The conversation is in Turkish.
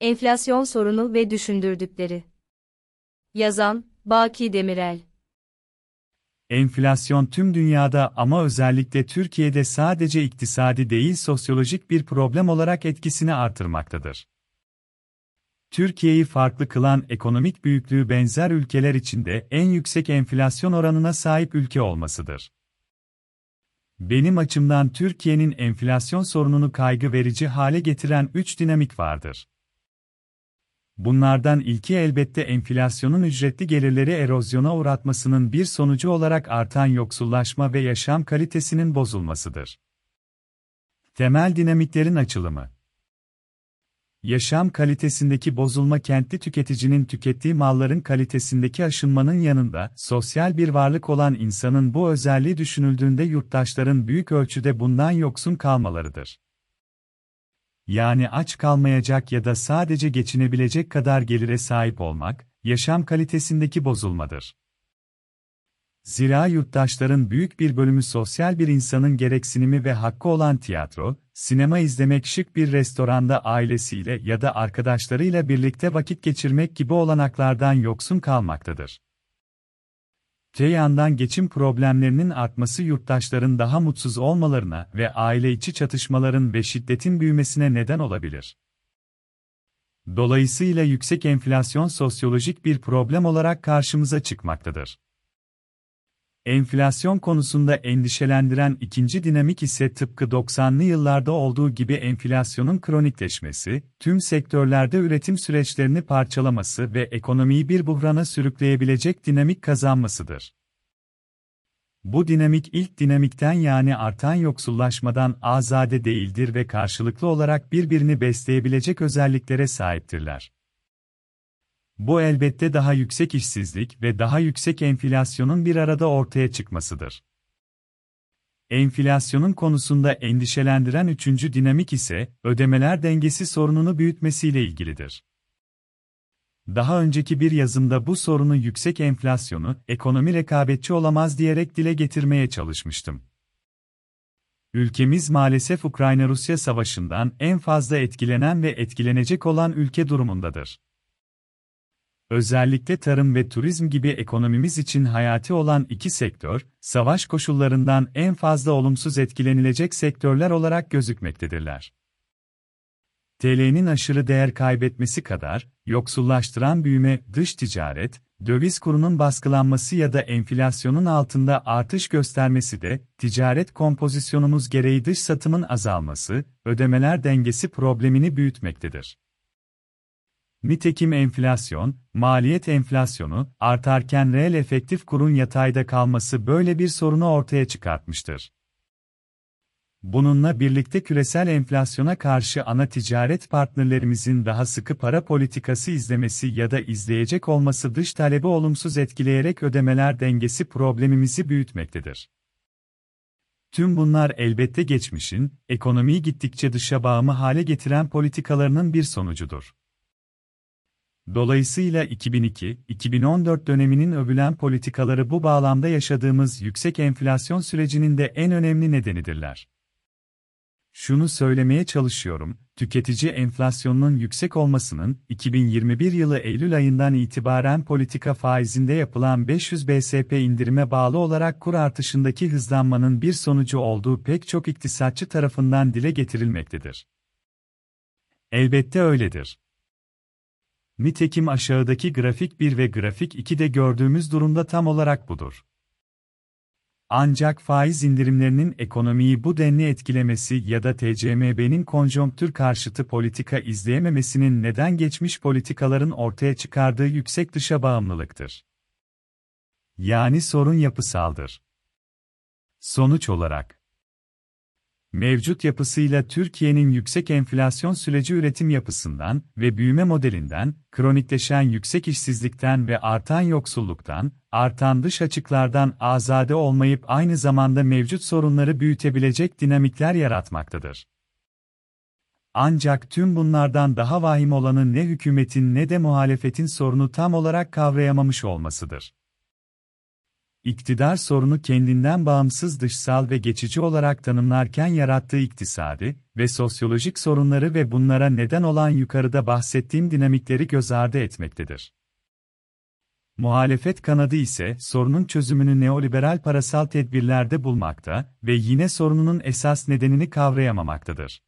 Enflasyon sorunu ve düşündürdükleri. Yazan, Baki Demirel. Enflasyon tüm dünyada ama özellikle Türkiye'de sadece iktisadi değil sosyolojik bir problem olarak etkisini artırmaktadır. Türkiye'yi farklı kılan ekonomik büyüklüğü benzer ülkeler içinde en yüksek enflasyon oranına sahip ülke olmasıdır. Benim açımdan Türkiye'nin enflasyon sorununu kaygı verici hale getiren 3 dinamik vardır. Bunlardan ilki elbette enflasyonun ücretli gelirleri erozyona uğratmasının bir sonucu olarak artan yoksullaşma ve yaşam kalitesinin bozulmasıdır. Temel dinamiklerin açılımı Yaşam kalitesindeki bozulma kentli tüketicinin tükettiği malların kalitesindeki aşınmanın yanında, sosyal bir varlık olan insanın bu özelliği düşünüldüğünde yurttaşların büyük ölçüde bundan yoksun kalmalarıdır. Yani aç kalmayacak ya da sadece geçinebilecek kadar gelire sahip olmak, yaşam kalitesindeki bozulmadır. Zira yurttaşların büyük bir bölümü sosyal bir insanın gereksinimi ve hakkı olan tiyatro, sinema izlemek şık bir restoranda ailesiyle ya da arkadaşlarıyla birlikte vakit geçirmek gibi olanaklardan yoksun kalmaktadır. Yandan geçim problemlerinin artması yurttaşların daha mutsuz olmalarına ve aile içi çatışmaların ve şiddetin büyümesine neden olabilir. Dolayısıyla yüksek enflasyon sosyolojik bir problem olarak karşımıza çıkmaktadır. Enflasyon konusunda endişelendiren ikinci dinamik ise tıpkı 90'lı yıllarda olduğu gibi enflasyonun kronikleşmesi, tüm sektörlerde üretim süreçlerini parçalaması ve ekonomiyi bir buhrana sürükleyebilecek dinamik kazanmasıdır. Bu dinamik ilk dinamikten yani artan yoksullaşmadan azade değildir ve karşılıklı olarak birbirini besleyebilecek özelliklere sahiptirler. Bu elbette daha yüksek işsizlik ve daha yüksek enflasyonun bir arada ortaya çıkmasıdır. Enflasyonun konusunda endişelendiren üçüncü dinamik ise, ödemeler dengesi sorununu büyütmesiyle ilgilidir. Daha önceki bir yazımda bu sorunu yüksek enflasyonu, ekonomi rekabetçi olamaz diyerek dile getirmeye çalışmıştım. Ülkemiz maalesef Ukrayna-Rusya savaşından en fazla etkilenen ve etkilenecek olan ülke durumundadır. Özellikle tarım ve turizm gibi ekonomimiz için hayati olan iki sektör, savaş koşullarından en fazla olumsuz etkilenilecek sektörler olarak gözükmektedirler. TL'nin aşırı değer kaybetmesi kadar, yoksullaştıran büyüme, dış ticaret, döviz kurunun baskılanması ya da enflasyonun altında artış göstermesi de, ticaret kompozisyonumuz gereği dış satımın azalması, ödemeler dengesi problemini büyütmektedir. Nitekim enflasyon, maliyet enflasyonu, artarken reel efektif kurun yatayda kalması böyle bir sorunu ortaya çıkartmıştır. Bununla birlikte küresel enflasyona karşı ana ticaret partnerlerimizin daha sıkı para politikası izlemesi ya da izleyecek olması dış talebi olumsuz etkileyerek ödemeler dengesi problemimizi büyütmektedir. Tüm bunlar elbette geçmişin, ekonomiyi gittikçe dışa bağımı hale getiren politikalarının bir sonucudur. Dolayısıyla 2002-2014 döneminin övülen politikaları bu bağlamda yaşadığımız yüksek enflasyon sürecinin de en önemli nedenidirler. Şunu söylemeye çalışıyorum, tüketici enflasyonunun yüksek olmasının 2021 yılı Eylül ayından itibaren politika faizinde yapılan 500 BSP indirime bağlı olarak kur artışındaki hızlanmanın bir sonucu olduğu pek çok iktisatçı tarafından dile getirilmektedir. Elbette öyledir. Nitekim aşağıdaki grafik 1 ve grafik 2'de gördüğümüz durumda tam olarak budur. Ancak faiz indirimlerinin ekonomiyi bu denli etkilemesi ya da TCMB'nin konjonktür karşıtı politika izleyememesinin neden geçmiş politikaların ortaya çıkardığı yüksek dışa bağımlılıktır. Yani sorun yapısaldır. Sonuç olarak, mevcut yapısıyla Türkiye'nin yüksek enflasyon süreci üretim yapısından ve büyüme modelinden, kronikleşen yüksek işsizlikten ve artan yoksulluktan, artan dış açıklardan azade olmayıp aynı zamanda mevcut sorunları büyütebilecek dinamikler yaratmaktadır. Ancak tüm bunlardan daha vahim olanı ne hükümetin ne de muhalefetin sorunu tam olarak kavrayamamış olmasıdır. İktidar sorunu kendinden bağımsız dışsal ve geçici olarak tanımlarken yarattığı iktisadi ve sosyolojik sorunları ve bunlara neden olan yukarıda bahsettiğim dinamikleri göz ardı etmektedir. Muhalefet kanadı ise sorunun çözümünü neoliberal parasal tedbirlerde bulmakta ve yine sorununun esas nedenini kavrayamamaktadır.